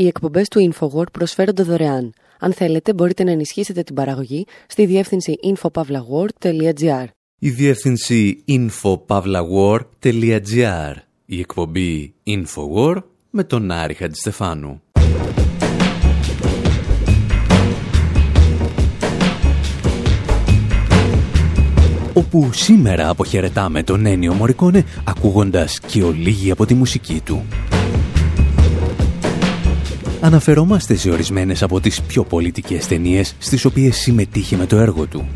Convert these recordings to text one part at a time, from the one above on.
Οι εκπομπές του InfoWord προσφέρονται δωρεάν. Αν θέλετε, μπορείτε να ενισχύσετε την παραγωγή στη διεύθυνση infopavlagor.gr. Η διεύθυνση infopavlagor.gr. Η εκπομπή InfoWord με τον Άρη Χατζηστεφάνου. όπου σήμερα αποχαιρετάμε τον Ένιο Μωρικόνε ακούγοντας και ολίγη από τη μουσική του. Αναφερόμαστε σε ορισμένες από τις πιο πολιτικές ταινίες στις οποίες συμμετείχε με το έργο του.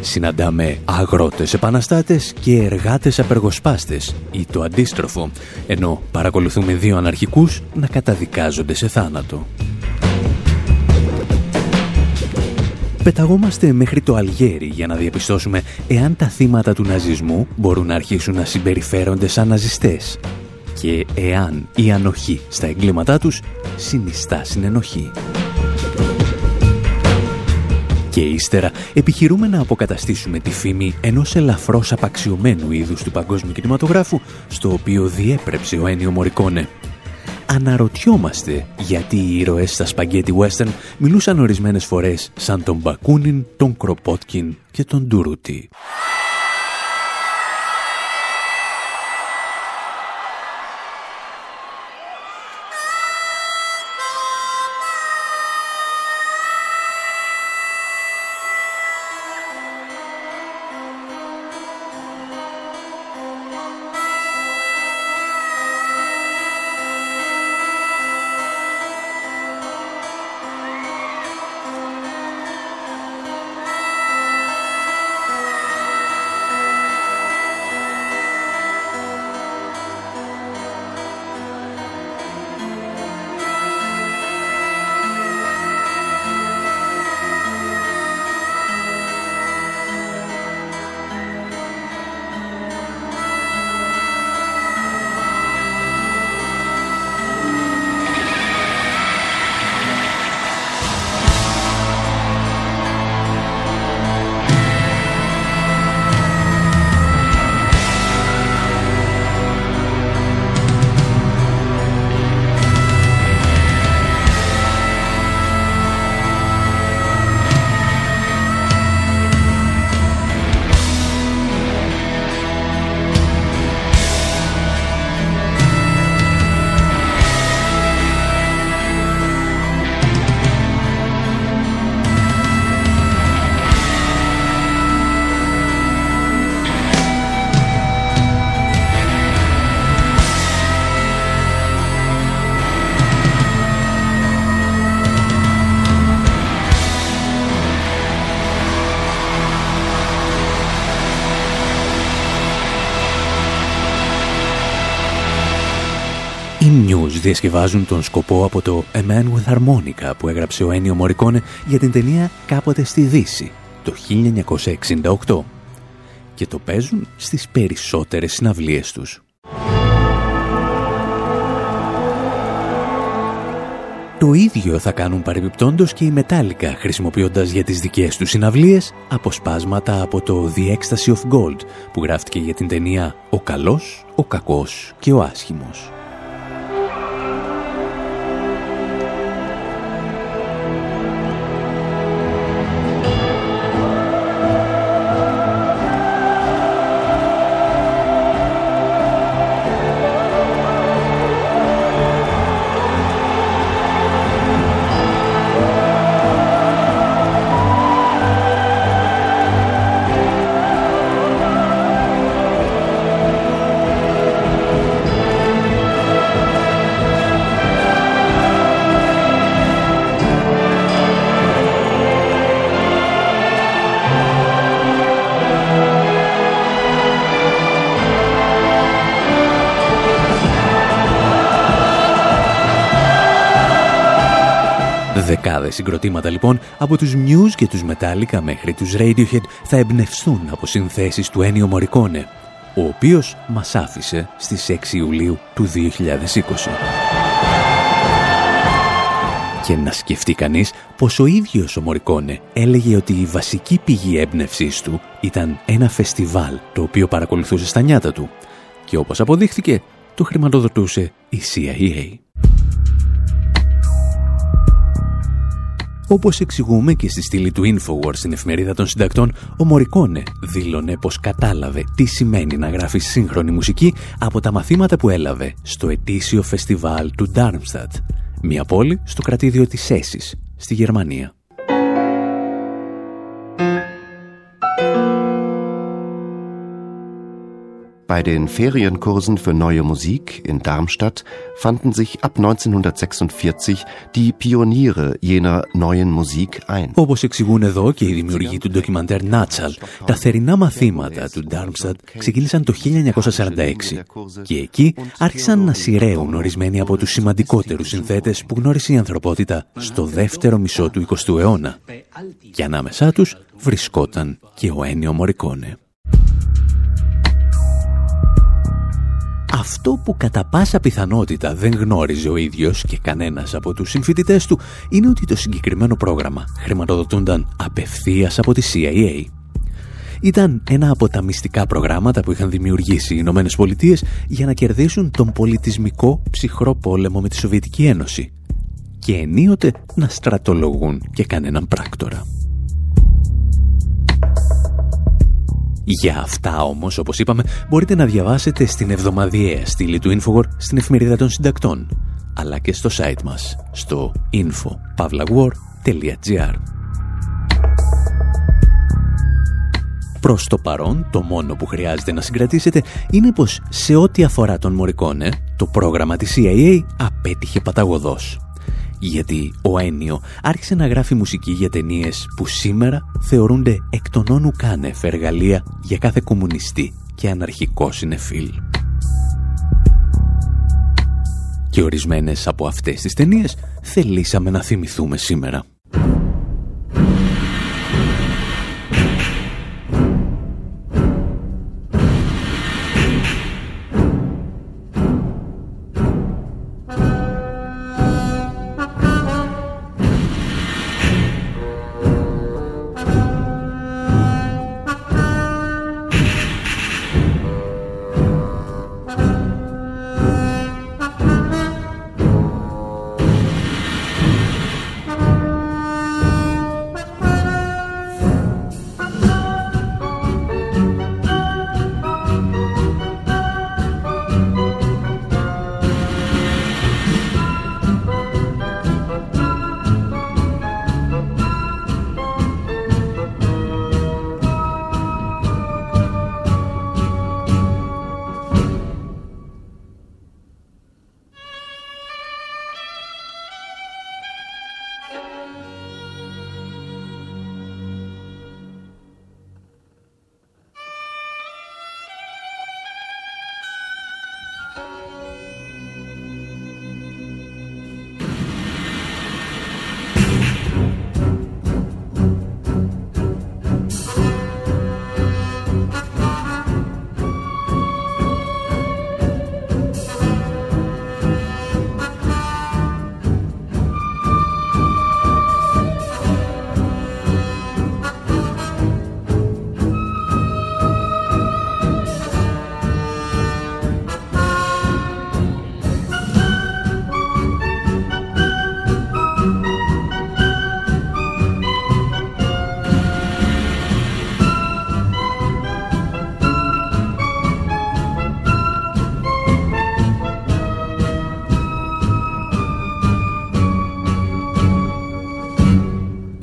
Συναντάμε αγρότες επαναστάτες και εργάτες απεργοσπάστες ή το αντίστροφο, ενώ παρακολουθούμε δύο αναρχικούς να καταδικάζονται σε θάνατο. Πεταγόμαστε μέχρι το Αλγέρι για να διαπιστώσουμε εάν τα θύματα του ναζισμού μπορούν να αρχίσουν να συμπεριφέρονται σαν ναζιστές και εάν η ανοχή στα εγκλήματά τους συνιστά συνενοχή. Και ύστερα επιχειρούμε να αποκαταστήσουμε τη φήμη ενός ελαφρώς απαξιωμένου είδους του παγκόσμιου κινηματογράφου στο οποίο διέπρεψε ο Ένιο Μωρικόνε αναρωτιόμαστε γιατί οι ήρωες στα σπαγκέτι western μιλούσαν ορισμένες φορές σαν τον Μπακούνιν, τον Κροπότκιν και τον Ντουρούτι. Διασκευάζουν τον σκοπό από το A Man with Harmonica που έγραψε ο Ένιο Μωρικόνε για την ταινία «Κάποτε στη Δύση» το 1968 και το παίζουν στις περισσότερες συναυλίες τους. Το ίδιο θα κάνουν παρεμπιπτόντως και οι Metallica χρησιμοποιώντας για τις δικές τους συναυλίες αποσπάσματα από το The Ecstasy of Gold που γράφτηκε για την ταινία «Ο καλός, ο κακός και ο άσχημος». Συγκροτήματα λοιπόν από τους Muse και τους Metallica μέχρι τους Radiohead θα εμπνευστούν από συνθέσεις του Ennio Morricone, ο οποίος μας άφησε στις 6 Ιουλίου του 2020. Και να σκεφτεί κανείς πως ο ίδιος ο Μωρικόνε έλεγε ότι η βασική πηγή έμπνευσής του ήταν ένα φεστιβάλ το οποίο παρακολουθούσε στα νιάτα του. Και όπως αποδείχθηκε, το χρηματοδοτούσε η CIA. Όπως εξηγούμε και στη στήλη του Infowars στην εφημερίδα των συντακτών, ο Μωρικόνε δήλωνε πως κατάλαβε τι σημαίνει να γράφεις σύγχρονη μουσική από τα μαθήματα που έλαβε στο ετήσιο φεστιβάλ του Darmstadt, μια πόλη στο κρατήδιο της Έσης, στη Γερμανία. Bei den Ferienkursen für neue Musik in Darmstadt fanden sich ab 1946 die Pioniere jener neuen Musik ein. Όπως εξηγούν εδώ και οι δημιουργοί του ντοκιμαντέρ Νάτσαλ, τα θερινά μαθήματα του Darmstadt ξεκίνησαν το 1946 και εκεί άρχισαν να σειραίουν ορισμένοι από τους σημαντικότερους συνθέτες που γνώρισε η ανθρωπότητα στο δεύτερο μισό του 20ου αιώνα. Και ανάμεσά τους βρισκόταν και ο Ένιο Μωρικόνε. Αυτό που κατά πάσα πιθανότητα δεν γνώριζε ο ίδιος και κανένας από τους συμφοιτητές του είναι ότι το συγκεκριμένο πρόγραμμα χρηματοδοτούνταν απευθείας από τη CIA. Ήταν ένα από τα μυστικά προγράμματα που είχαν δημιουργήσει οι Ηνωμένες Πολιτείες για να κερδίσουν τον πολιτισμικό ψυχρό πόλεμο με τη Σοβιετική Ένωση και ενίοτε να στρατολογούν και κανέναν πράκτορα. Για αυτά όμως, όπως είπαμε, μπορείτε να διαβάσετε στην εβδομαδιαία στήλη του Infowar στην εφημερίδα των συντακτών, αλλά και στο site μας, στο info.pavlawar.gr. Προς το παρόν, το μόνο που χρειάζεται να συγκρατήσετε είναι πως σε ό,τι αφορά τον Μωρικόνε, το πρόγραμμα της CIA απέτυχε παταγωδός γιατί ο Ένιο άρχισε να γράφει μουσική για ταινίες που σήμερα θεωρούνται εκ των όνου κάνευ εργαλεία για κάθε κομμουνιστή και αναρχικό συνεφίλ. Και ορισμένες από αυτές τις ταινίες θελήσαμε να θυμηθούμε σήμερα.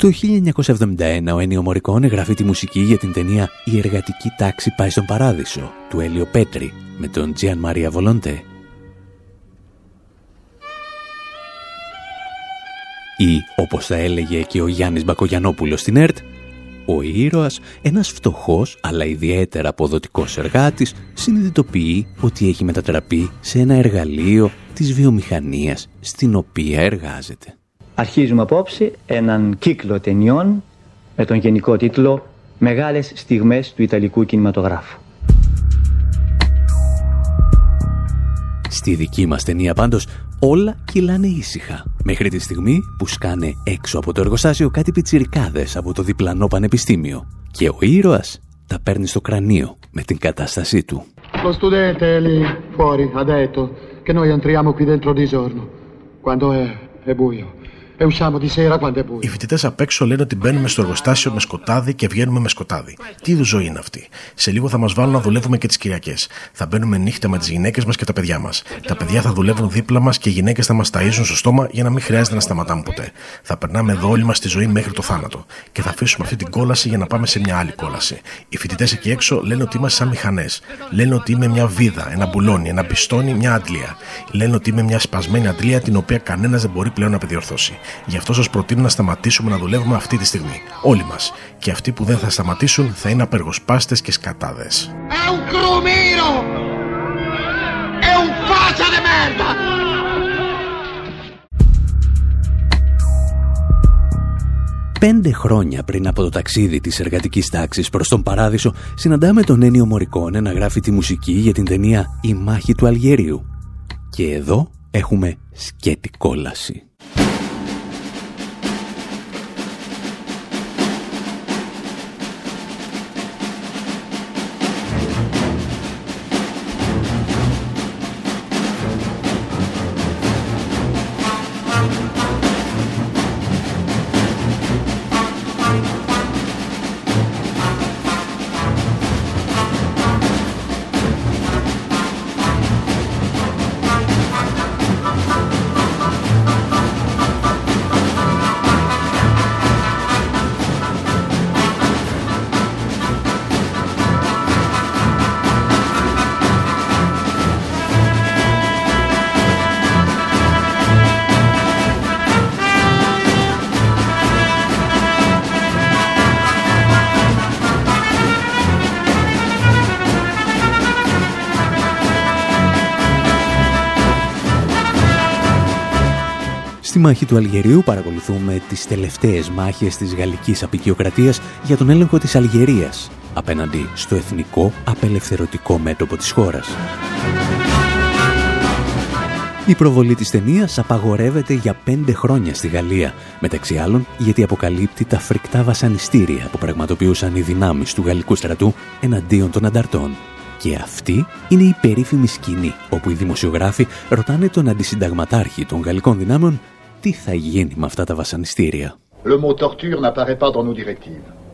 Το 1971 ο Ένιο Μωρικόνε γράφει τη μουσική για την ταινία «Η εργατική τάξη πάει στον παράδεισο» του Έλιο Πέτρη με τον Τζιαν Μαρία Βολοντέ. Ή, όπως θα έλεγε και ο Γιάννης Μπακογιανόπουλος στην ΕΡΤ, ο ήρωας, ένας φτωχός αλλά ιδιαίτερα αποδοτικός εργάτης, συνειδητοποιεί ότι έχει μετατραπεί σε ένα εργαλείο της βιομηχανίας στην οποία εργάζεται. Αρχίζουμε απόψε έναν κύκλο ταινιών με τον γενικό τίτλο «Μεγάλες στιγμές του Ιταλικού κινηματογράφου». Στη δική μας ταινία πάντως όλα κυλάνε ήσυχα. Μέχρι τη στιγμή που σκάνε έξω από το εργοστάσιο κάτι πιτσιρικάδες από το διπλανό πανεπιστήμιο. Και ο ήρωας τα παίρνει στο κρανίο με την κατάστασή του. Lo studente lì fuori ha detto che noi entriamo qui dentro di giorno, quando è, è buio. Οι φοιτητές απ' έξω λένε ότι μπαίνουμε στο εργοστάσιο με σκοτάδι και βγαίνουμε με σκοτάδι. Τι είδου ζωή είναι αυτή; Σε λίγο θα μας βάλουν να δουλεύουμε και τις Κυριακές. Θα μπαίνουμε νύχτα με τις γυναίκες μας και τα παιδιά μας. Τα παιδιά θα δουλεύουν δίπλα μας και οι γυναίκες θα μας ταΐζουν στο στόμα για να μην χρειάζεται να σταματάμε ποτέ. Θα περνάμε εδώ όλοι μας τη ζωή μέχρι το θάνατο. Και θα αφήσουμε αυτή την κόλαση για να πάμε σε μια άλλη κόλαση. Οι φοιτητές εκεί έξω λένε ότι είμαστε σαν μηχανές. Λένε ότι είμαι μια βίδα, ένα μπουλόνι, ένα πιστόνι, μια αντλία. Λένε ότι είμαι μια σπασμένη αντλία την οποία κανένας δεν μπορεί πλέον να επιδιορθώσει. Γι' αυτό σας προτείνω να σταματήσουμε να δουλεύουμε αυτή τη στιγμή. Όλοι μας. Και αυτοί που δεν θα σταματήσουν θα είναι απεργοσπάστες και σκατάδες. Πέντε χρόνια πριν από το ταξίδι της εργατικής τάξης προς τον Παράδεισο συναντάμε τον Ένιο Μωρικόνε να γράφει τη μουσική για την ταινία «Η μάχη του Αλγερίου». Και εδώ έχουμε σκέτη κόλαση. Στη μάχη του Αλγερίου παρακολουθούμε τις τελευταίες μάχες της γαλλικής απεικιοκρατίας για τον έλεγχο της Αλγερίας απέναντι στο εθνικό απελευθερωτικό μέτωπο της χώρας. Η προβολή της ταινίας απαγορεύεται για πέντε χρόνια στη Γαλλία, μεταξύ άλλων γιατί αποκαλύπτει τα φρικτά βασανιστήρια που πραγματοποιούσαν οι δυνάμεις του γαλλικού στρατού εναντίον των ανταρτών. Και αυτή είναι η περίφημη σκηνή όπου οι δημοσιογράφοι ρωτάνε τον αντισυνταγματάρχη των γαλλικών δυνάμεων τι θα γίνει με αυτά τα βασανιστήρια. Le mot torture n'apparaît pas dans nos directives.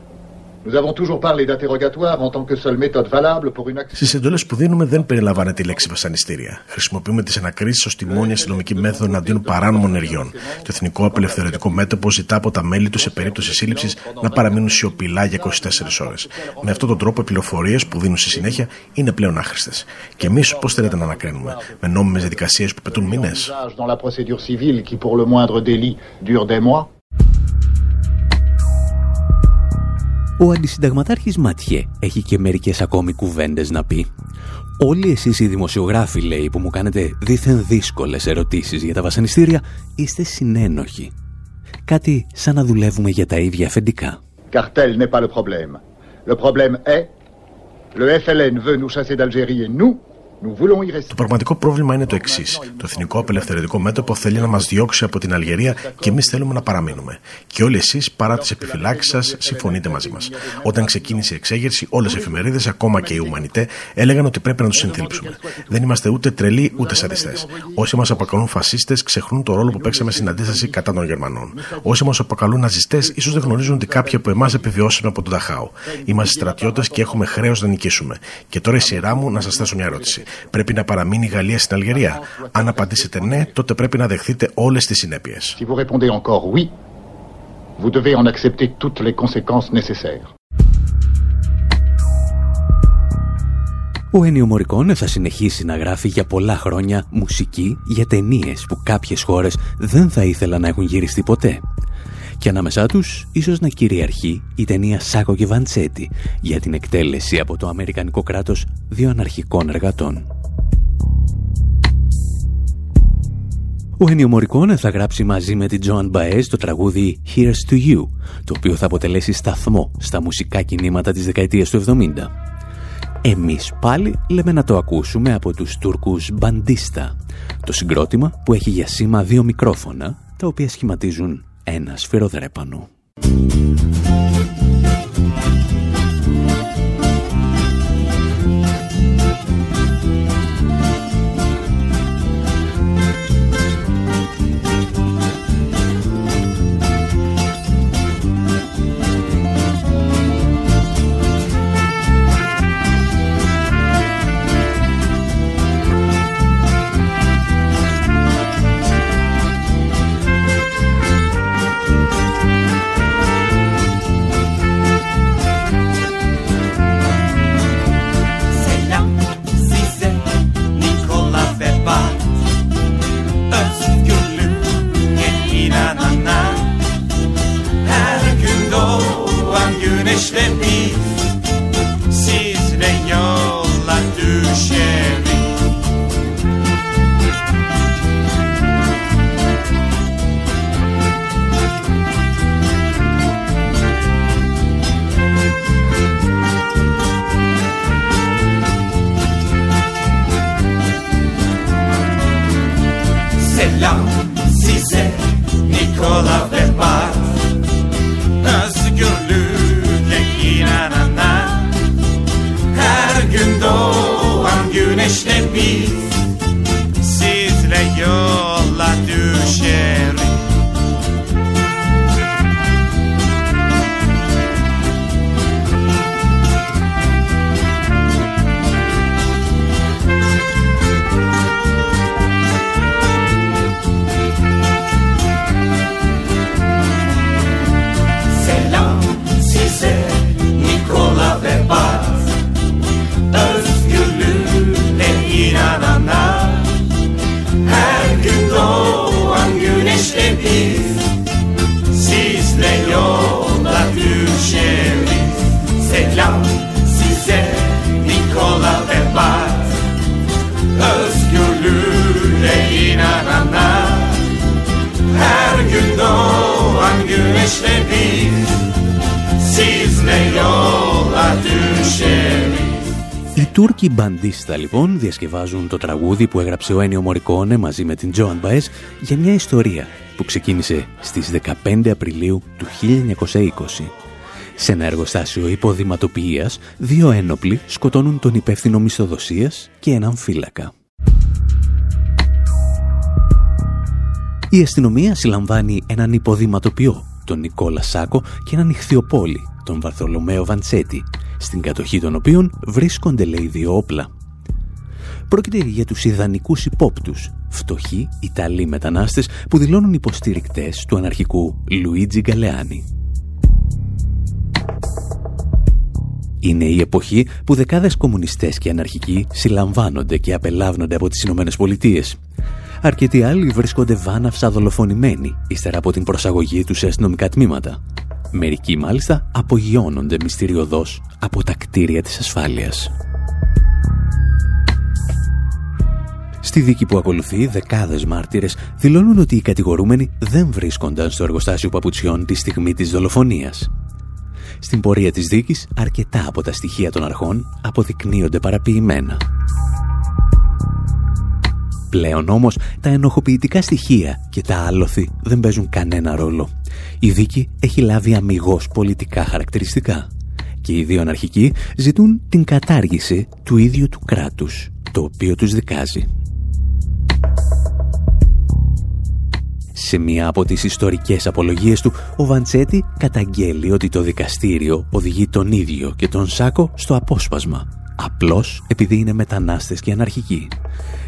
Στις εντολές που δίνουμε δεν περιλαμβάνεται η λέξη βασανιστήρια. Χρησιμοποιούμε τις ανακρίσεις ω τη μόνη αστυνομική μέθοδο εναντίον παράνομων ενεργειών. Το Εθνικό Απελευθερωτικό Μέτωπο ζητά από τα μέλη τους σε περίπτωση σύλληψης να παραμείνουν σιωπηλά για 24 ώρες. Με αυτόν τον τρόπο οι πληροφορίες που δίνουν στη συνέχεια είναι πλέον άχρηστες. Και εμείς πώς θέλετε να ανακρίνουμε, με νόμιμες διαδικασίες που πετούν μήνες; Ο αντισυνταγματάρχης Ματιέ έχει και μερικές ακόμη κουβέντες να πει. Όλοι εσείς οι δημοσιογράφοι, λέει, που μου κάνετε δίθεν δύσκολες ερωτήσεις για τα βασανιστήρια, είστε συνένοχοι. Κάτι σαν να δουλεύουμε για τα ίδια αφεντικά. Cartel n'est pas le problème. Le problème est, le FLN veut nous chasser d'Algérie et nous, το πραγματικό πρόβλημα είναι το εξής. Το Εθνικό Απελευθερωτικό Μέτωπο θέλει να μας διώξει από την Αλγερία και εμείς θέλουμε να παραμείνουμε. Και όλοι εσείς, παρά τις επιφυλάξεις σας, συμφωνείτε μαζί μας. Όταν ξεκίνησε η εξέγερση, όλες οι εφημερίδες, ακόμα και οι Ουμανιτέ, έλεγαν ότι πρέπει να τους συνθήλψουμε. Δεν είμαστε ούτε τρελοί ούτε σαντιστέ. Όσοι μας αποκαλούν φασίστες, ξεχνούν το ρόλο που παίξαμε στην αντίσταση κατά των Γερμανών. Όσοι μας αποκαλούν ναζιστές, ίσως δεν γνωρίζουν ότι κάποιοι από εμάς επιβιώσαμε από τον Ταχάου. Είμαστε στρατιώτες και έχουμε χρέος να νικήσουμε. Και τώρα η σειρά μου να σας θέσω μια ερώτηση. Πρέπει να παραμείνει η Γαλλία στην Αλγερία. Αν απαντήσετε ναι, τότε πρέπει να δεχθείτε όλες τις συνέπειες. Si vous répondez encore oui, vous devez en accepter toutes les conséquences nécessaires. Ο Ένιο Μωρικόνε θα συνεχίσει να γράφει για πολλά χρόνια μουσική για ταινίες που κάποιες χώρες δεν θα ήθελαν να έχουν γυριστεί ποτέ. Και ανάμεσά τους ίσως να κυριαρχεί η ταινία Σάκο και Βαντσέτη για την εκτέλεση από το Αμερικανικό κράτος δύο αναρχικών εργατών. Ο Ένιο Μωρικόνε θα γράψει μαζί με την Τζοαν Μπαέζ το τραγούδι Here's to You, το οποίο θα αποτελέσει σταθμό στα μουσικά κινήματα της δεκαετίας του 70. Εμείς πάλι λέμε να το ακούσουμε από τους Τούρκους Μπαντίστα, το συγκρότημα που έχει για σήμα δύο μικρόφωνα, τα οποία σχηματίζουν ένα σφυροδρέπανο. Τούρκοι μπαντίστα λοιπόν διασκευάζουν το τραγούδι που έγραψε ο Ένιο Μωρικόνε μαζί με την Τζόαν Μπαές για μια ιστορία που ξεκίνησε στις 15 Απριλίου του 1920. Σε ένα εργοστάσιο υποδηματοποιίας, δύο ένοπλοι σκοτώνουν τον υπεύθυνο μισθοδοσίας και έναν φύλακα. Η αστυνομία συλλαμβάνει έναν υποδηματοποιό, τον Νικόλα Σάκο και έναν ηχθιοπόλη, τον Βαρθολομαίο Βαντσέτη, στην κατοχή των οποίων βρίσκονται λέει δύο όπλα. Πρόκειται για τους ιδανικούς υπόπτους, φτωχοί Ιταλοί μετανάστες που δηλώνουν υποστηρικτές του αναρχικού Λουίτζι Γκαλεάνη. Είναι η εποχή που δεκάδες κομμουνιστές και αναρχικοί συλλαμβάνονται και απελάβνονται από τις Ηνωμένες Πολιτείες. Αρκετοί άλλοι βρίσκονται βάναυσα δολοφονημένοι ύστερα από την προσαγωγή τους σε αστυνομικά τμήματα. Μερικοί μάλιστα απογειώνονται μυστηριωδώς από τα κτίρια της ασφάλειας. Στη δίκη που ακολουθεί, δεκάδες μάρτυρες δηλώνουν ότι οι κατηγορούμενοι δεν βρίσκονταν στο εργοστάσιο παπουτσιών τη στιγμή της δολοφονίας. Στην πορεία της δίκης, αρκετά από τα στοιχεία των αρχών αποδεικνύονται παραποιημένα. Πλέον όμως, τα ενοχοποιητικά στοιχεία και τα άλοθη δεν παίζουν κανένα ρόλο. Η δίκη έχει λάβει αμυγός πολιτικά χαρακτηριστικά και οι δύο αναρχικοί ζητούν την κατάργηση του ίδιου του κράτους, το οποίο τους δικάζει. Σε μία από τις ιστορικές απολογίες του, ο Βαντσέτη καταγγέλει ότι το δικαστήριο οδηγεί τον ίδιο και τον Σάκο στο απόσπασμα, απλώς επειδή είναι μετανάστες και αναρχικοί.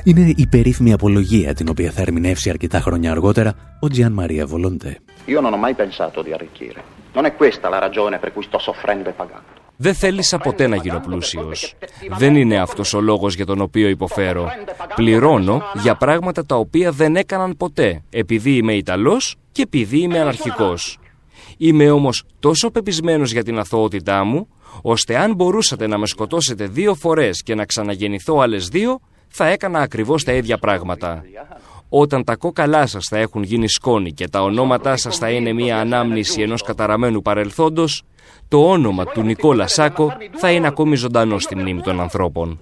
Είναι η περίφημη απολογία την οποία θα ερμηνεύσει αρκετά χρόνια αργότερα ο Τζιάν Μαρία Βολοντέ. Io non ho mai pensato di arricchire. Non è questa la ragione per cui sto soffrendo e pagando. Δεν θέλησα ποτέ να γίνω πλούσιο. Δεν είναι αυτός ο λόγος για τον οποίο υποφέρω. Πληρώνω για πράγματα τα οποία δεν έκαναν ποτέ, επειδή είμαι Ιταλός και επειδή είμαι αναρχικός. Είμαι όμως τόσο πεπισμένος για την αθωότητά μου, ώστε αν μπορούσατε να με σκοτώσετε δύο φορές και να ξαναγεννηθώ άλλες δύο, θα έκανα ακριβώς τα ίδια πράγματα. Όταν τα κόκαλά σας θα έχουν γίνει σκόνη και τα ονόματά σας θα είναι μια ανάμνηση ενός καταραμένου παρελθόντος, το όνομα του Νικόλα Σάκο θα είναι ακόμη ζωντανό στη μνήμη των ανθρώπων.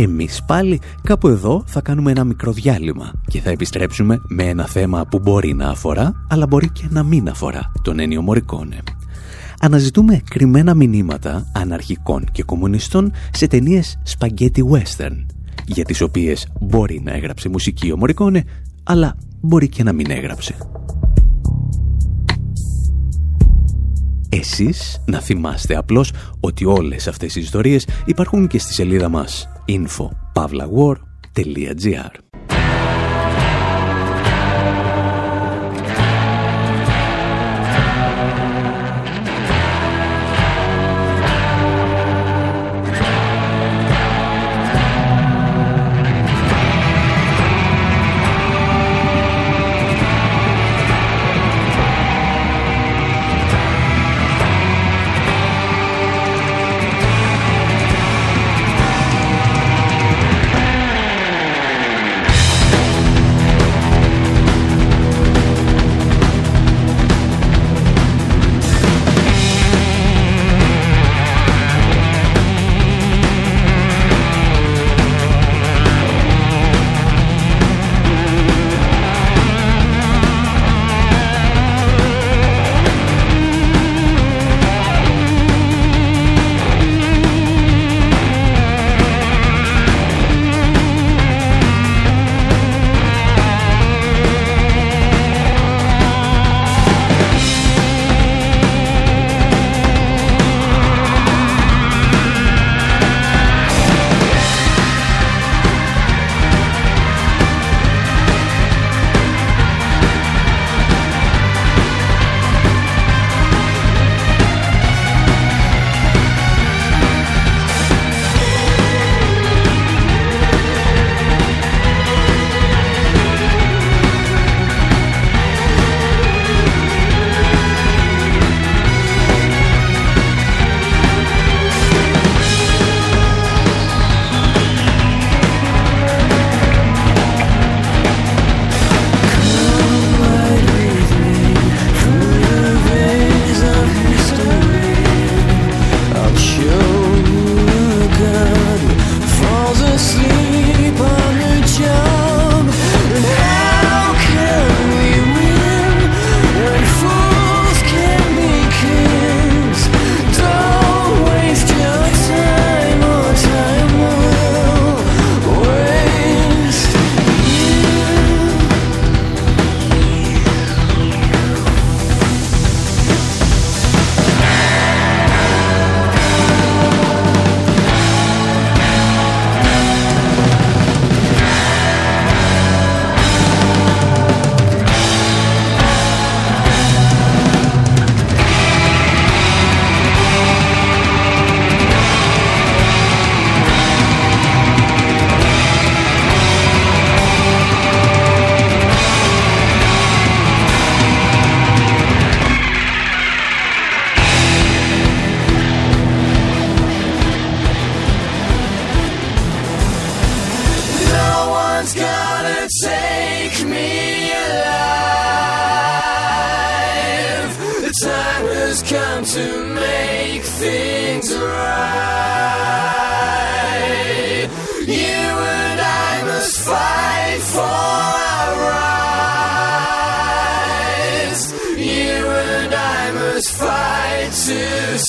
Εμείς πάλι κάπου εδώ θα κάνουμε ένα μικρό διάλειμμα και θα επιστρέψουμε με ένα θέμα που μπορεί να αφορά αλλά μπορεί και να μην αφορά τον Ένιο Μωρικόνε. Αναζητούμε κρυμμένα μηνύματα αναρχικών και κομμουνιστών σε ταινίες σπαγκέτι western για τις οποίες μπορεί να έγραψε μουσική ο Μωρικόνε, αλλά μπορεί και να μην έγραψε. Εσείς να θυμάστε απλώς ότι όλες αυτές οι ιστορίες υπάρχουν και στη σελίδα μας info.pavlawar.gr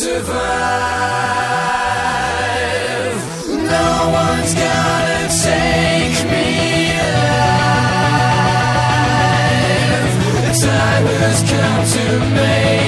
survive. No one's gonna take me alive. The time has come to make.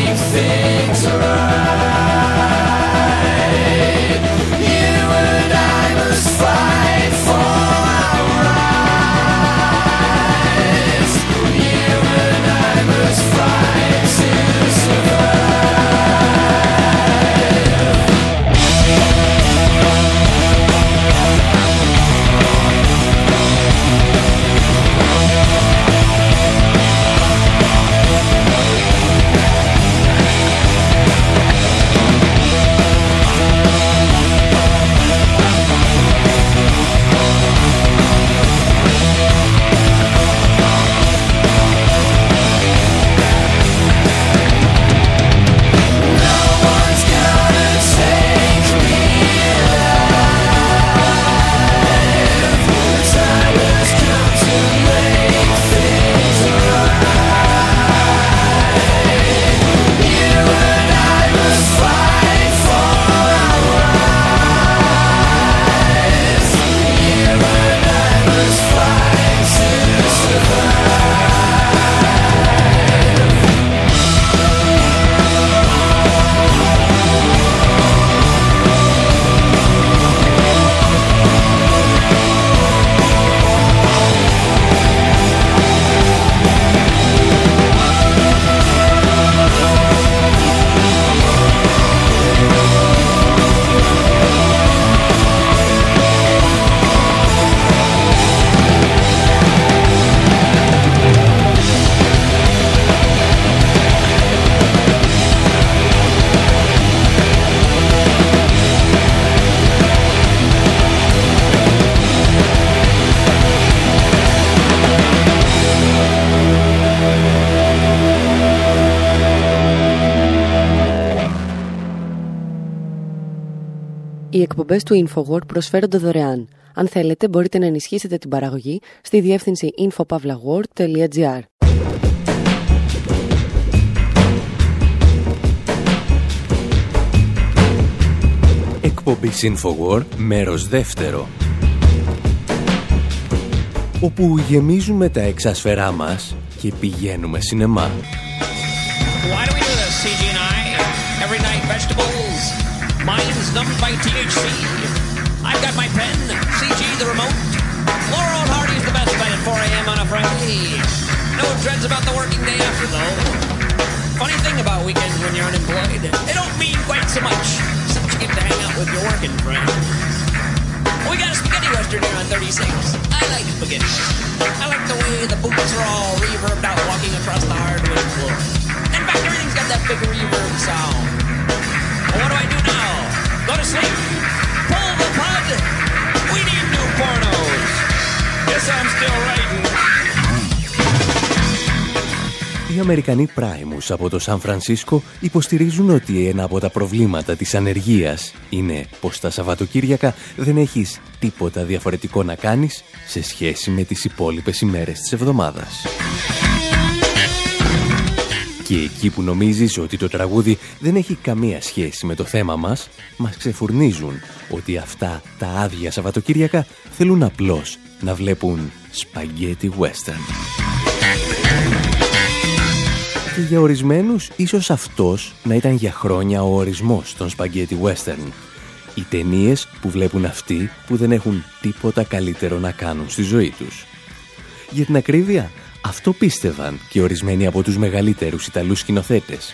Εκπομπές του InfoWord προσφέρονται δωρεάν. Αν θέλετε, μπορείτε να ενισχύσετε την παραγωγή στη διεύθυνση infopavlagor.gr. Εκπομπή InfoWord, μέρος δεύτερο. Όπου γεμίζουμε τα εξάσφαιρά μας και πηγαίνουμε σινεμά. Why do we do this, CG&I? Every night vegetables, Mine's numbed by THC. I've got my pen, CG the remote. Laurel and Hardy's the best bet at 4 a.m. on a Friday. No dreads about the working day after, though. Funny thing about weekends when you're unemployed, they don't mean quite so much, since you get to hang out with your working friends. We got a spaghetti western here on 36. I like spaghetti. I like the way the boots are all reverbed out walking across the hardwood floor. In fact, everything's got that big reverb sound. What do I do now? Go to sleep? Pull the plug? We need new pornos. Guess I'm still writing. Οι Αμερικανοί πράιμους από το Σαν Φρανσίσκο υποστηρίζουν ότι ένα από τα προβλήματα της ανεργίας είναι πως τα Σαββατοκύριακα δεν έχεις τίποτα διαφορετικό να κάνεις σε σχέση με τις υπόλοιπες ημέρες της εβδομάδας. Και εκεί που νομίζεις ότι το τραγούδι δεν έχει καμία σχέση με το θέμα μας, μας ξεφουρνίζουν ότι αυτά τα άδεια Σαββατοκύριακα θέλουν απλώς να βλέπουν σπαγγέτι western. Και για ορισμένους, ίσως αυτός να ήταν για χρόνια ο ορισμός των σπαγγέτι western. Οι ταινίες που βλέπουν αυτοί που δεν έχουν τίποτα καλύτερο να κάνουν στη ζωή τους. Για την ακρίβεια, αυτό πίστευαν και ορισμένοι από τους μεγαλύτερους Ιταλούς σκηνοθέτες.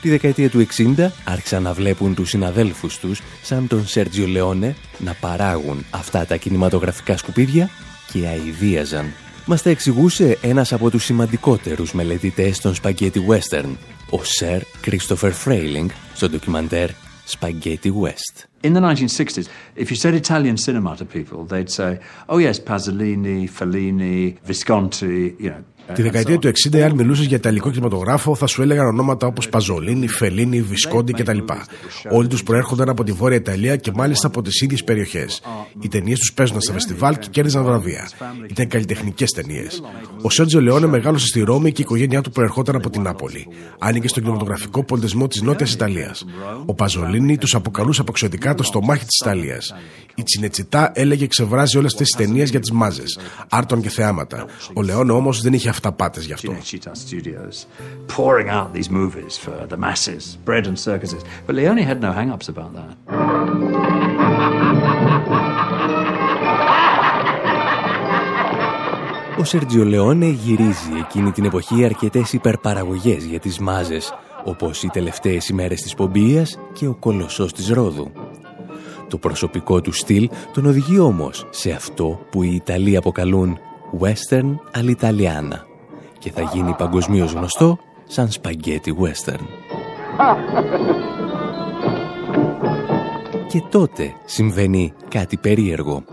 Τη δεκαετία του 60 άρχισαν να βλέπουν τους συναδέλφους τους σαν τον Σέρτζιο Λεόνε να παράγουν αυτά τα κινηματογραφικά σκουπίδια και αηδίαζαν. Μας τα εξηγούσε ένας από τους σημαντικότερους μελετητές των Spaghetti Western, ο Σερ Christopher Frailing, στο ντοκιμαντέρ Spaghetti West. In the 1960s, if you said Italian cinema to people, they'd say, oh yes, Pasolini, Fellini, Visconti, you know, Τη δεκαετία του 60, αν μιλούσες για ιταλικό κινηματογράφο, θα σου έλεγαν ονόματα όπως Παζολίνη, Φελίνη, Βισκόντι κτλ. Όλοι τους προέρχονταν από τη Βόρεια Ιταλία και μάλιστα από τις ίδιες περιοχές. Οι ταινίες τους παίζονταν στα φεστιβάλ και κέρδιζαν βραβεία. Ήταν καλλιτεχνικές ταινίες. Ο Σέρτζο Λεόνε μεγάλωσε στη Ρώμη και η οικογένειά του προερχόταν από την Νάπολη. Άνοιγε στον κινηματογραφικό πολιτισμό της Νότιας Ιταλίας. Ο Παζολίνη τους αποκαλούσε αποξιωτικά το στομάχι της Ιταλίας. Η Τσινετσιτά έλεγε ξεβράζει όλες αυτές τις ταινίες για τις μάζες, άρτων και θεάματα. Ο Λεόνε όμως δεν είχε αυταπάτες γι' αυτό. pouring out these movies for the masses, bread and circuses. But Leone had no hang-ups about that. Ο Σέρτζιο Λεόνε γυρίζει εκείνη την εποχή αρκετές υπερπαραγωγές για τις μάζες, όπως οι τελευταίες ημέρες της Πομπίας και ο Κολοσσός της Ρόδου. Το προσωπικό του στυλ τον οδηγεί όμως σε αυτό που οι Ιταλοί αποκαλούν western all'italiana και θα γίνει παγκοσμίως γνωστό σαν σπαγκέτι western. και τότε συμβαίνει κάτι περίεργο.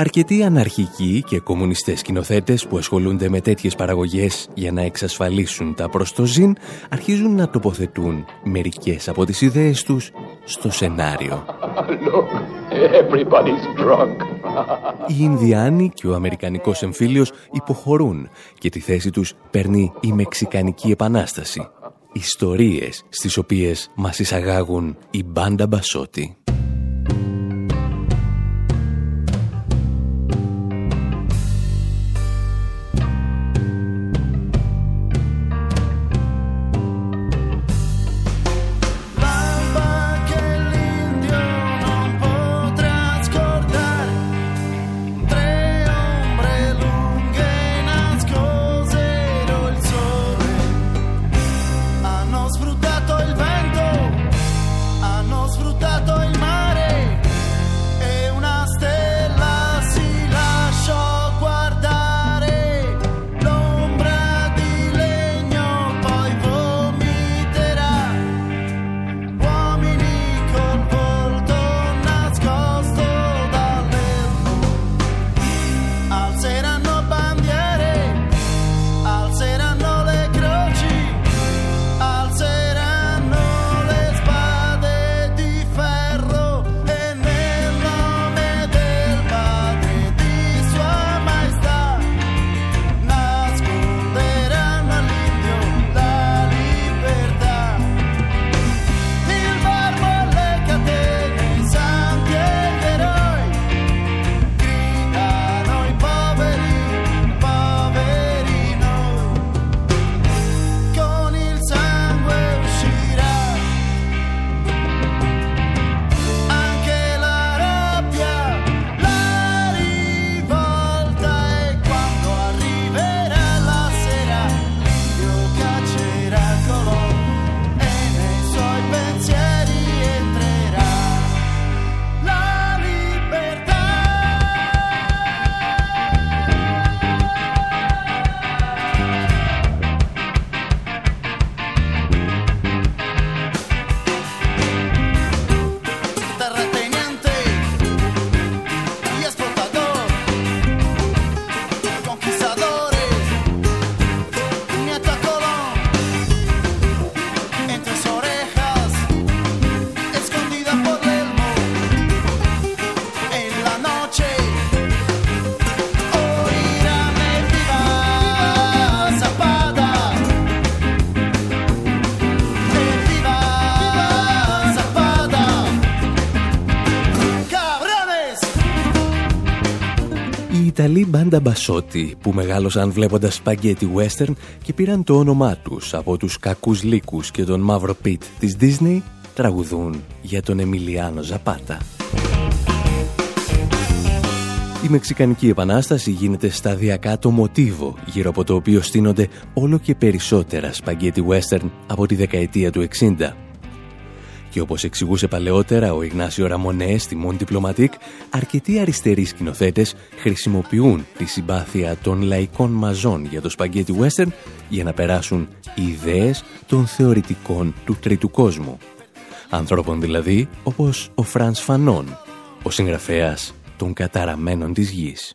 Αρκετοί αναρχικοί και κομμουνιστές σκηνοθέτες που ασχολούνται με τέτοιες παραγωγές για να εξασφαλίσουν τα προστοζήν αρχίζουν να τοποθετούν μερικές από τις ιδέες τους στο σενάριο. Οι Ινδιάνοι και ο Αμερικανικός εμφύλιος υποχωρούν και τη θέση τους παίρνει η Μεξικανική Επανάσταση. Ιστορίες στις οποίες μας εισαγάγουν η μπάντα Μπασότη. Ιταλοί μπάντα μπασότη που μεγάλωσαν βλέποντας σπαγκέτι western και πήραν το όνομά τους από τους κακούς λύκους και τον μαύρο πιτ της Disney τραγουδούν για τον Εμιλιάνο Ζαπάτα. Η Μεξικανική Επανάσταση γίνεται σταδιακά το μοτίβο γύρω από το οποίο στείνονται όλο και περισσότερα σπαγκέτι western από τη δεκαετία του 60 και όπως εξηγούσε παλαιότερα ο Ιγνάσιο Ραμονέ στη Μον Diplomatique, αρκετοί αριστεροί σκηνοθέτες χρησιμοποιούν τη συμπάθεια των λαϊκών μαζών για το σπαγκέτι western για να περάσουν ιδέες των θεωρητικών του τρίτου κόσμου. ανθρώπων δηλαδή όπως ο Φρανς Φανών, ο συγγραφέας των καταραμένων της γης.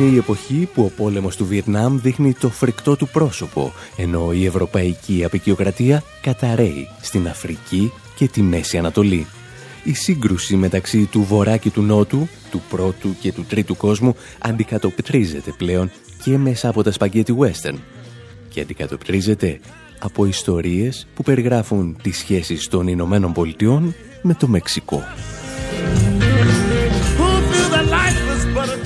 Είναι η εποχή που ο πόλεμος του Βιετνάμ δείχνει το φρικτό του πρόσωπο, ενώ η ευρωπαϊκή απεικιοκρατία καταραίει στην Αφρική και τη Μέση Ανατολή. Η σύγκρουση μεταξύ του Βορρά και του Νότου, του πρώτου και του τρίτου κόσμου, αντικατοπτρίζεται πλέον και μέσα από τα σπαγκέτι western και αντικατοπτρίζεται από ιστορίες που περιγράφουν τις σχέσεις των Ηνωμένων Πολιτειών με το Μεξικό.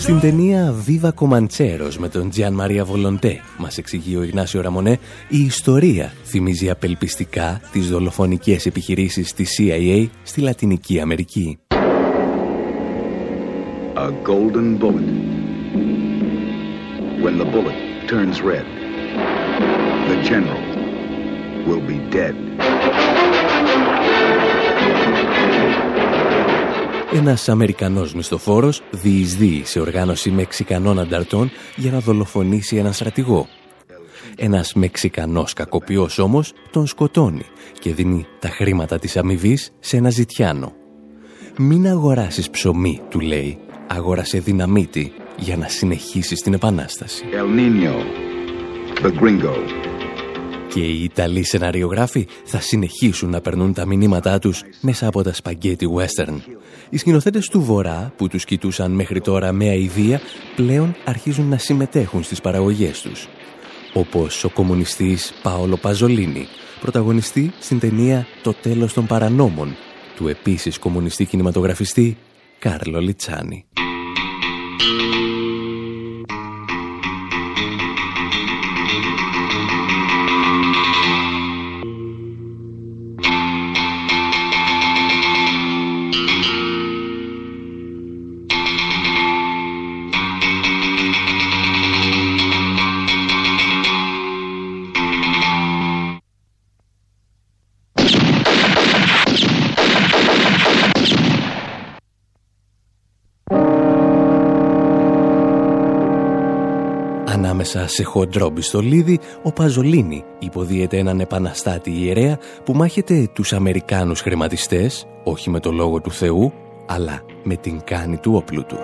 Στην ταινία Viva Comancheros με τον Τζιάν Μαρία Βολοντέ, μας εξηγεί ο Ιγνάσιο Ραμονέ, η ιστορία θυμίζει απελπιστικά τις δολοφονικές επιχειρήσεις της CIA στη Λατινική Αμερική. A golden bullet. When the bullet turns red, the general will be dead. Ένας Αμερικανός μισθοφόρος διεισδύει σε οργάνωση Μεξικανών ανταρτών για να δολοφονήσει έναν στρατηγό. Ένας Μεξικανός κακοποιός όμως τον σκοτώνει και δίνει τα χρήματα της αμοιβής σε ένα ζητιάνο. «Μην αγοράσεις ψωμί», του λέει, «αγόρασε δυναμίτη για να συνεχίσεις την επανάσταση». El Nino, the gringo, και οι Ιταλοί σεναριογράφοι θα συνεχίσουν να περνούν τα μηνύματά τους μέσα από τα σπαγκέτι western. Οι σκηνοθέτες του Βορρά που τους κοιτούσαν μέχρι τώρα με αηδία πλέον αρχίζουν να συμμετέχουν στις παραγωγές τους. Όπως ο κομμουνιστής Πάολο Παζολίνη, πρωταγωνιστή στην ταινία «Το τέλος των παρανόμων» του επίσης κομμουνιστή κινηματογραφιστή Κάρλο Λιτσάνη. Σε χοντρό μπιστολίδι, ο Παζολίνη υποδίεται έναν επαναστάτη ιερέα που μάχεται τους Αμερικάνους χρηματιστές, όχι με το λόγο του Θεού, αλλά με την κάνη του όπλου του.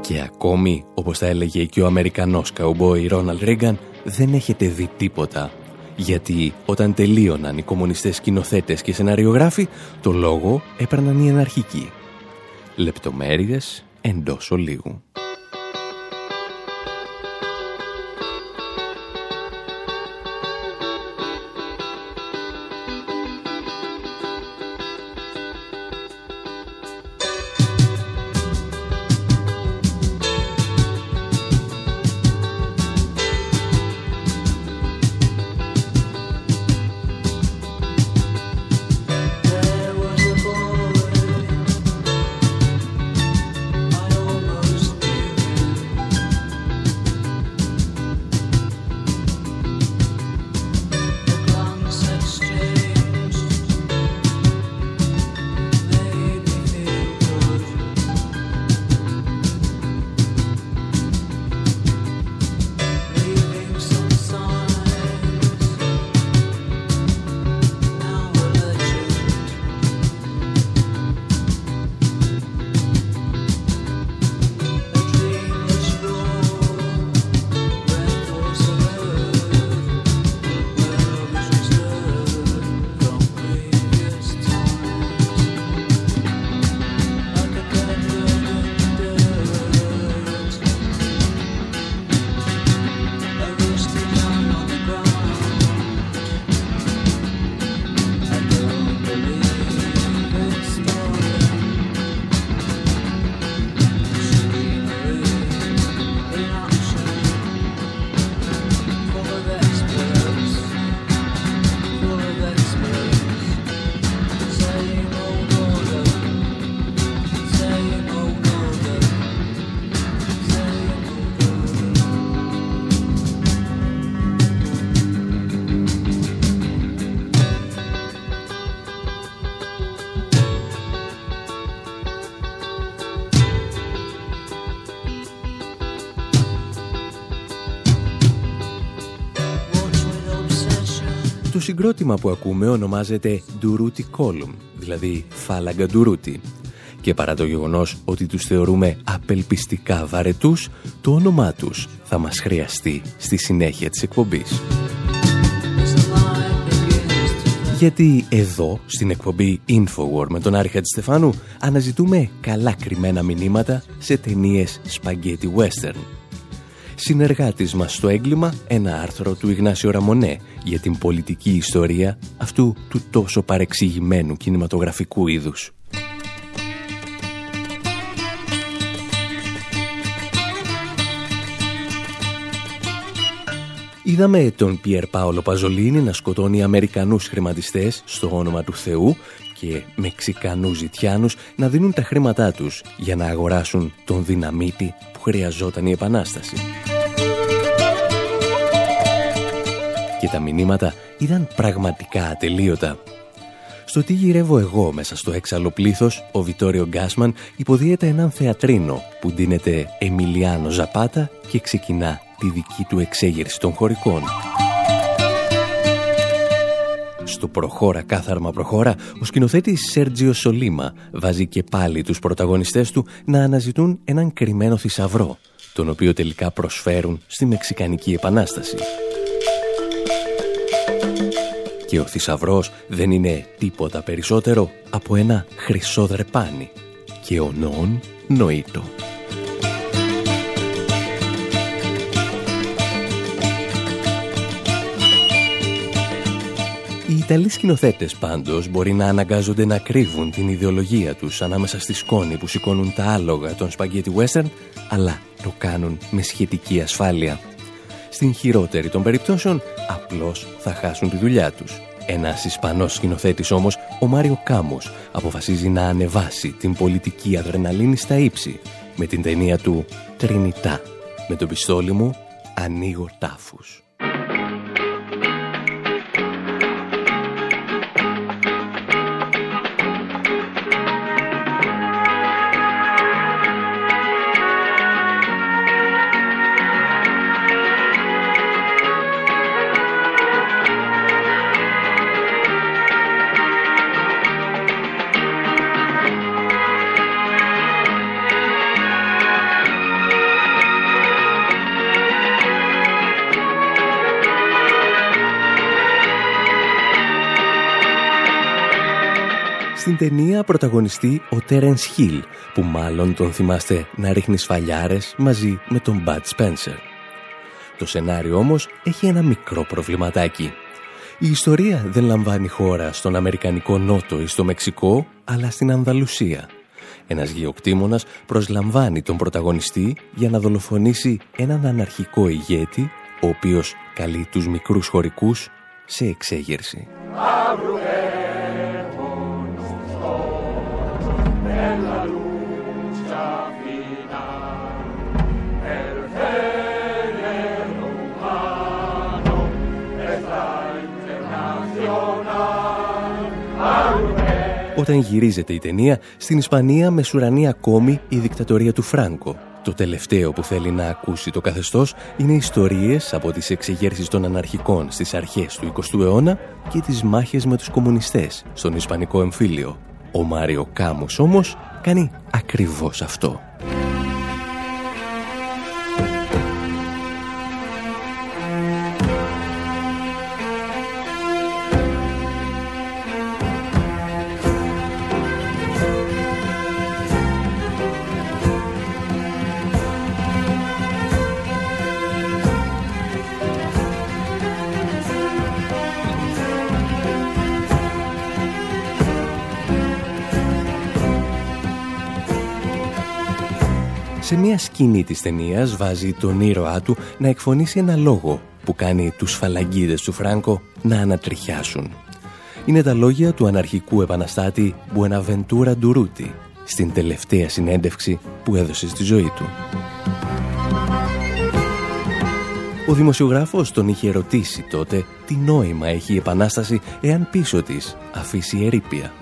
Και ακόμη, όπως θα έλεγε και ο Αμερικανός καουμπόι Ρόναλντ Ρίγκαν, δεν έχετε δει τίποτα. Γιατί όταν τελείωναν οι κομμουνιστές σκηνοθέτες και σεναριογράφοι, το λόγο έπαιρναν οι αναρχικοί. Λεπτομέρειες εντός ολίγου. Συγκρότημα που ακούμε ονομάζεται Ντουρούτι Column, δηλαδή φάλαγγα Ντουρούτι. Και παρά το γεγονός ότι τους θεωρούμε απελπιστικά βαρετούς, το όνομά τους θα μας χρειαστεί στη συνέχεια της εκπομπής. Γιατί εδώ, στην εκπομπή Infowar με τον Άρη Στεφάνου, αναζητούμε καλά κρυμμένα μηνύματα σε ταινίες σπαγκέτι western. Συνεργάτης μας στο έγκλημα, ένα άρθρο του Ιγνάσιο Ραμονέ για την πολιτική ιστορία αυτού του τόσο παρεξηγημένου κινηματογραφικού είδους. Είδαμε τον Πιερ Πάολο Παζολίνη να σκοτώνει Αμερικανούς χρηματιστές στο όνομα του Θεού και Μεξικανούς ζητιάνους να δίνουν τα χρήματά τους για να αγοράσουν τον δυναμίτη που χρειαζόταν η Επανάσταση. Και τα μηνύματα ήταν πραγματικά ατελείωτα. Στο τι γυρεύω εγώ μέσα στο έξαλλο πλήθος, ο Βιτόριο Γκάσμαν υποδίεται έναν θεατρίνο που ντύνεται Εμιλιάνο Ζαπάτα και ξεκινά τη δική του εξέγερση των χωρικών. Στο «Προχώρα κάθαρμα προχώρα», ο σκηνοθέτης Σέρτζιο Σολίμα βάζει και πάλι τους πρωταγωνιστές του να αναζητούν έναν κρυμμένο θησαυρό, τον οποίο τελικά προσφέρουν στη Μεξικανική Επανάσταση. Και ο θησαυρός δεν είναι τίποτα περισσότερο από ένα χρυσό δρεπάνι και ο νόν νοήτο. Οι Ιταλοί σκηνοθέτες πάντως μπορεί να αναγκάζονται να κρύβουν την ιδεολογία τους ανάμεσα στη σκόνη που σηκώνουν τα άλογα των σπαγκέτι western, αλλά το κάνουν με σχετική ασφάλεια. Στην χειρότερη των περιπτώσεων, απλώς θα χάσουν τη δουλειά τους. Ένας Ισπανός σκηνοθέτης όμως, ο Μάριο Κάμος, αποφασίζει να ανεβάσει την πολιτική αδρεναλίνη στα ύψη με την ταινία του «Τρινιτά». Με το πιστόλι μου ανοίγω τάφους. Στην ταινία πρωταγωνιστεί ο Τέρενς Χιλ, που μάλλον τον θυμάστε να ρίχνει σφαλιάρες μαζί με τον Μπατ Σπένσερ. Το σενάριο όμως έχει ένα μικρό προβληματάκι. Η ιστορία δεν λαμβάνει χώρα στον Αμερικανικό Νότο ή στο Μεξικό, αλλά στην Ανδαλουσία. Ένας γεωκτήμονας προσλαμβάνει τον πρωταγωνιστή για να δολοφονήσει έναν αναρχικό ηγέτη, ο οποίος καλεί τους μικρούς χωρικούς σε εξέγερση. Όταν γυρίζεται η ταινία, στην Ισπανία μεσουρανεί ακόμη η δικτατορία του Φράνκο. Το τελευταίο που θέλει να ακούσει το καθεστώς είναι ιστορίες από τις εξεγέρσεις των αναρχικών στις αρχές του 20ου αιώνα και τις μάχες με τους κομμουνιστές στον Ισπανικό εμφύλιο. Ο Μάριο Κάμος όμως κάνει ακριβώς αυτό. Σε μια σκηνή της ταινίας βάζει τον ήρωά του να εκφωνήσει ένα λόγο που κάνει τους φαλαγγίδες του Φράγκο να ανατριχιάσουν. Είναι τα λόγια του αναρχικού επαναστάτη Μπουεναβεντούρα Ντουρούτη στην τελευταία συνέντευξη που έδωσε στη ζωή του. Ο δημοσιογράφος τον είχε ρωτήσει τότε τι νόημα έχει η Επανάσταση εάν πίσω της αφήσει ερήπια.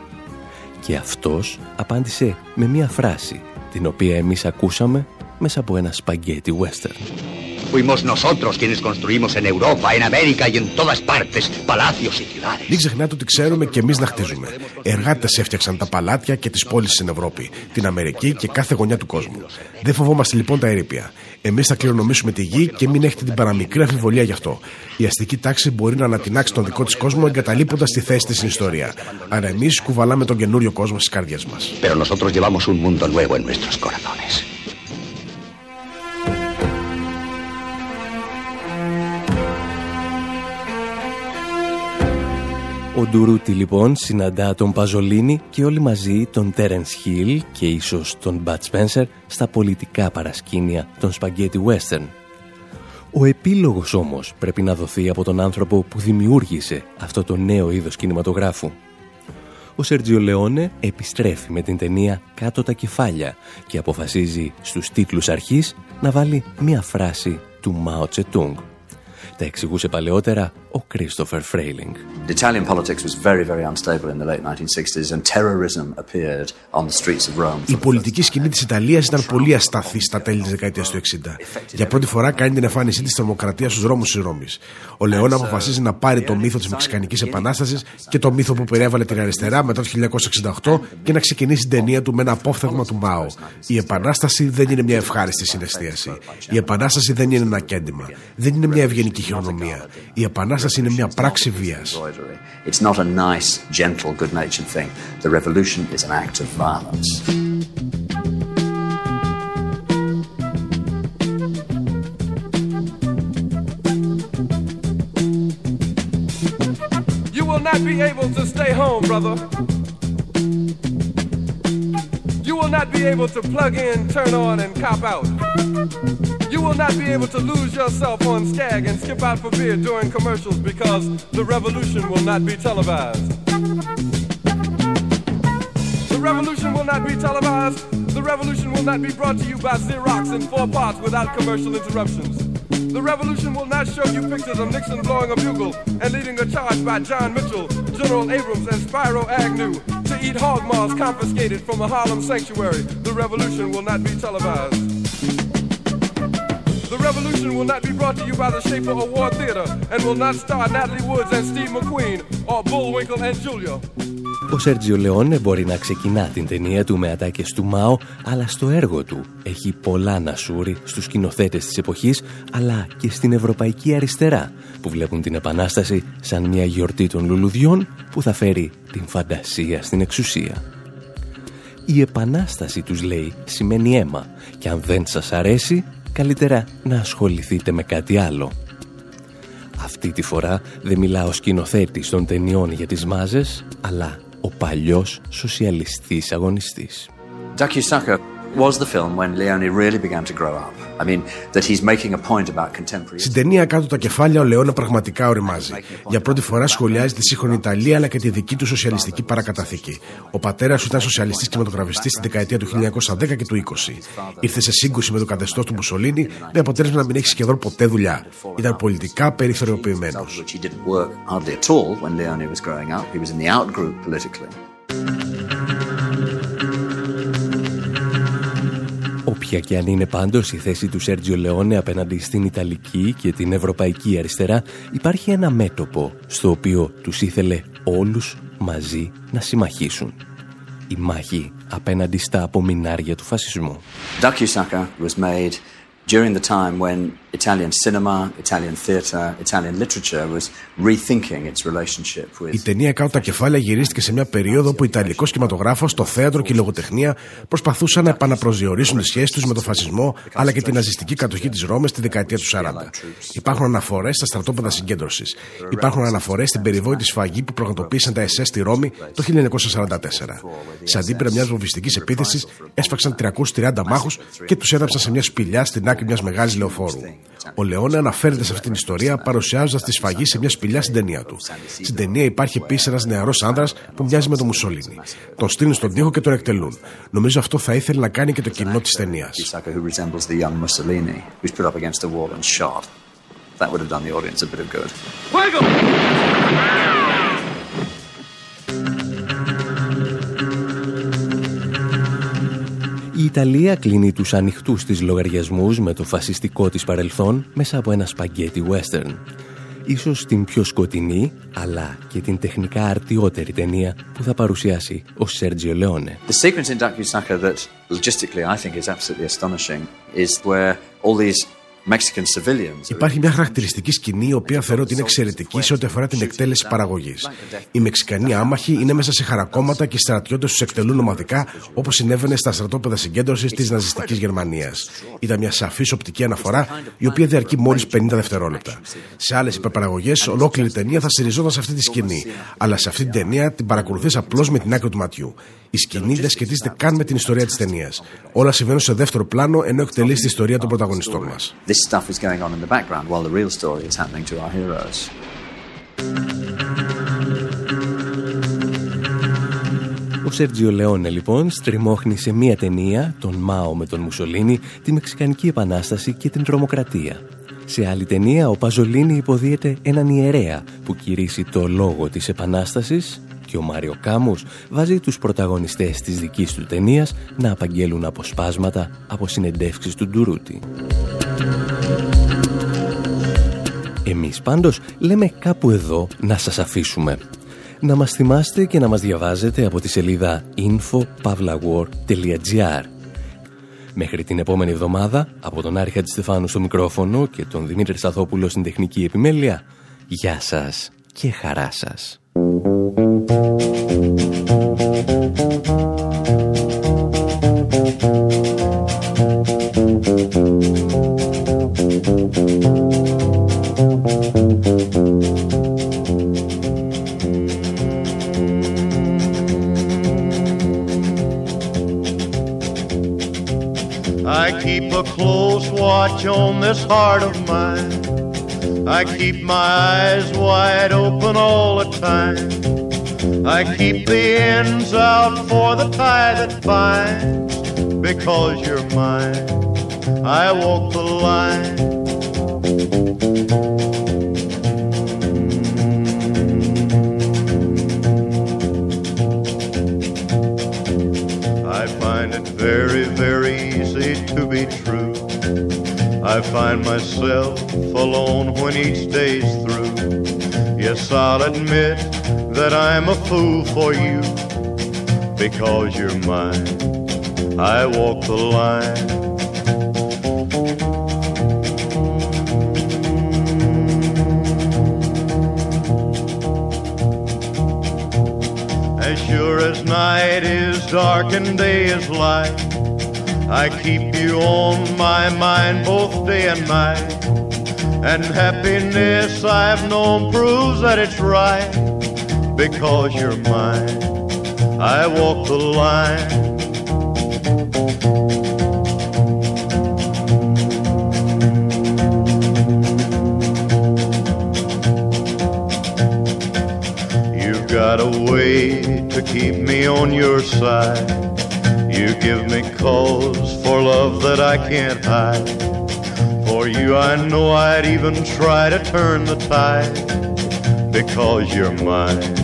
Και αυτός απάντησε με μία φράση την οποία εμείς ακούσαμε μέσα από ένα σπαγκέτι western. Fuimos nosotros quienes construimos en Europa, en América y en todas partes palacios y ciudades. Μην ξεχνάτε ότι ξέρουμε και εμείς να χτίζουμε. Εργάτες έφτιαξαν τα παλάτια και τις πόλεις στην Ευρώπη, την Αμερική και κάθε γωνιά του κόσμου. Δεν φοβόμαστε λοιπόν τα ερήπια. Εμείς θα κληρονομήσουμε τη γη και μην έχετε την παραμικρή αμφιβολία γι' αυτό. Η αστική τάξη μπορεί να ανατινάξει τον δικό της κόσμο εγκαταλείποντας τη θέση της στην ιστορία. Αλλά εμείς κουβαλάμε τον καινούριο κόσμο στις καρδιές μας. Pero nosotros llevamos un mundo nuevo en nuestros corazones. Ο Ντουρούτη λοιπόν συναντά τον Παζολίνη και όλοι μαζί τον Τέρενς Χίλ και ίσως τον Μπατ Σπένσερ στα πολιτικά παρασκήνια των Σπαγκέτι Western. Ο επίλογος όμως πρέπει να δοθεί από τον άνθρωπο που δημιούργησε αυτό το νέο είδος κινηματογράφου. Ο Σερτζιο Λεόνε επιστρέφει με την ταινία «Κάτω τα κεφάλια» και αποφασίζει στους τίτλους αρχής να βάλει μία φράση του Μάο Τσετούγκ. Τα εξηγούσε παλαιότερα ο Κρίστοφερ Φρέιλινγκ. The Italian politics was very, very unstable in the late 1960s and terrorism appeared on the streets of Rome. Η πολιτική σκηνή της Ιταλίας ήταν πολύ ασταθή στα τέλη της δεκαετίας του 60. Για πρώτη φορά κάνει την εμφάνισή της τρομοκρατία στους δρόμους της Ρώμης. Ο Λεόν αποφασίζει να πάρει το μύθο της Μεξικανικής Επανάστασης και το μύθο που περιέβαλε την αριστερά μετά το 1968 και να ξεκινήσει την ταινία του με ένα απόφθεγμα του Μάο. Η Επανάσταση δεν είναι μια ευχάριστη συναισθίαση. Η Επανάσταση δεν είναι ένα κέντημα. Δεν είναι μια ευγενική χειρονομία. Η Επανάσταση είναι μια πράξη βία. It's not a nice, gentle, good-natured thing. The revolution is an act of violence. You will not be able to stay home, brother. Not be able to plug in, turn on, and cop out. You will not be able to lose yourself on Skag and skip out for beer during commercials because the revolution will not be televised. The revolution will not be televised. The revolution will not be brought to you by Xerox in four parts without commercial interruptions. The revolution will not show you pictures of Nixon blowing a bugle and leading a charge by John Mitchell, General Abrams, and Spyro Agnew eat hog maws confiscated from a Harlem sanctuary. The revolution will not be televised. The revolution will not be brought to you by the Schaefer Award Theater and will not star Natalie Woods and Steve McQueen or Bullwinkle and Julia. Ο Σέρτζιο Λεόνε μπορεί να ξεκινά την ταινία του με ατάκες του Μάο, αλλά στο έργο του έχει πολλά να σούρει στους σκηνοθέτες της εποχής, αλλά και στην ευρωπαϊκή αριστερά, που βλέπουν την Επανάσταση σαν μια γιορτή των λουλουδιών που θα φέρει την φαντασία στην εξουσία. Η Επανάσταση, τους λέει, σημαίνει αίμα και αν δεν σας αρέσει, καλύτερα να ασχοληθείτε με κάτι άλλο. Αυτή τη φορά δεν μιλάω σκηνοθέτης των ταινιών για τις μάζες, αλλά ο παλιός σοσιαλιστής αγωνιστής. Ducky Sucker was the film when Leone really began to grow up. I mean, that he's making a point about contemporary. Στην ταινία κάτω τα κεφάλια ο Λεώνα πραγματικά οριμάζει. Για πρώτη φορά σχολιάζει τη σύγχρονη Ιταλία αλλά και τη δική του σοσιαλιστική παρακαταθήκη. Ο πατέρας του ήταν σοσιαλιστής κινηματογραφιστής στη δεκαετία του 1910 και του 20. Ήρθε σε σύγκρουση με το καθεστώς του Μουσολίνη με αποτέλεσμα να μην έχει σχεδόν ποτέ δουλειά. Ήταν πολιτικά περιθωριοποιημένος. Όποια και αν είναι πάντως η θέση του Σέρτζιο Λεόνε απέναντι στην Ιταλική και την Ευρωπαϊκή αριστερά, υπάρχει ένα μέτωπο στο οποίο τους ήθελε όλους μαζί να συμμαχίσουν. Η μάχη απέναντι στα απομεινάρια του φασισμού. Ducky Sucker was made during the time when Italian cinema, Italian theatre, Italian literature was rethinking its relationship with... Η ταινία κάτω τα κεφάλια γυρίστηκε σε μια περίοδο που ο Ιταλικός κινηματογράφος, το θέατρο και η λογοτεχνία προσπαθούσαν να επαναπροσδιορίσουν τις σχέσεις τους με τον φασισμό αλλά και την ναζιστική κατοχή της Ρώμης τη δεκαετία του 40. Υπάρχουν αναφορές στα στρατόπεδα συγκέντρωσης. Υπάρχουν αναφορές στην περιβόητη σφαγή που πραγματοποίησαν τα SS στη Ρώμη το 1944. Σε αντίπειρα μιας βομβιστικής επίθεσης έσφαξαν 330 μάχους και τους έδαψαν σε μια σπηλιά στην άκρη μιας μεγάλης λεωφόρου. Ο Λεόνε αναφέρεται σε αυτή την ιστορία παρουσιάζοντας τη σφαγή σε μια σπηλιά στην ταινία του. Στην ταινία υπάρχει επίσης ένας νεαρός άνδρας που μοιάζει με τον Μουσολίνη. Τον στείλουν στον τοίχο και τον εκτελούν. Νομίζω αυτό θα ήθελε να κάνει και το κοινό της ταινίας. That Η Ιταλία κλείνει τους ανοιχτούς της λογαριασμούς με το φασιστικό της παρελθόν μέσα από ένα σπαγκέτι western. Ίσως την πιο σκοτεινή, αλλά και την τεχνικά αρτιότερη ταινία που θα παρουσιάσει ο Σέρτζιο Λεόνε. The sequence in Dakusaka that logistically I think is absolutely astonishing is where all these Υπάρχει μια χαρακτηριστική σκηνή, η οποία θεωρώ ότι είναι εξαιρετική σε ό,τι αφορά την εκτέλεση παραγωγής. Οι Μεξικανοί άμαχοι είναι μέσα σε χαρακόμματα και οι στρατιώτες τους εκτελούν ομαδικά, όπως συνέβαινε στα στρατόπεδα συγκέντρωσης της ναζιστικής Γερμανίας. Ήταν μια σαφής οπτική αναφορά, η οποία διαρκεί μόλις 50 δευτερόλεπτα. Σε άλλες υπερπαραγωγές, ολόκληρη ταινία θα στηριζόταν σε αυτή τη σκηνή. Αλλά σε αυτή την ταινία την παρακολουθείς απλώς με την άκρη του ματιού. Η σκηνή δεν σχετίζεται καν με την ιστορία της ταινίας. Όλα συμβαίνουν σε δεύτερο πλάνο ενώ εκτελείς τη ιστορία των πρωταγωνιστών μας. This stuff is going on in the background while the real story is happening to our heroes. Ο Σέρτζιο Λεόνε λοιπόν στριμώχνει σε μία ταινία, τον Μάο με τον Μουσολίνη, τη Μεξικανική Επανάσταση και την τρομοκρατία. Σε άλλη ταινία ο Παζολίνη υποδίεται έναν ιερέα που κηρύσσει το λόγο της Επανάστασης και ο Μάριο Κάμους βάζει τους πρωταγωνιστές της δικής του ταινίας να απαγγέλουν αποσπάσματα από συνεντεύξεις του Ντουρούτη. Εμείς πάντως λέμε κάπου εδώ να σας αφήσουμε. Να μας θυμάστε και να μας διαβάζετε από τη σελίδα info.pavlawar.gr Μέχρι την επόμενη εβδομάδα, από τον Άρη Χατζηστεφάνου στο μικρόφωνο και τον Δημήτρη Σαθόπουλο στην τεχνική επιμέλεια, γεια σας και χαρά σας. I keep a close watch on this heart of mine. I keep my eyes wide open all the time. I keep the ends out for the tie that binds. Because you're mine, I walk the line. I find it very, very easy to be true. I find myself alone when each day's through. Yes, I'll admit that I'm a fool for you because you're mine. I walk the line. As sure as night is dark and day is light, I keep you on my mind both day and night. And happiness I've known proves that it's right because you're mine. I walk the line. You've got a way to keep me on your side. You give me cause for love that I can't hide. For you, I know I'd even try to turn the tide. Because you're mine,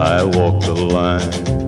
I walk the line.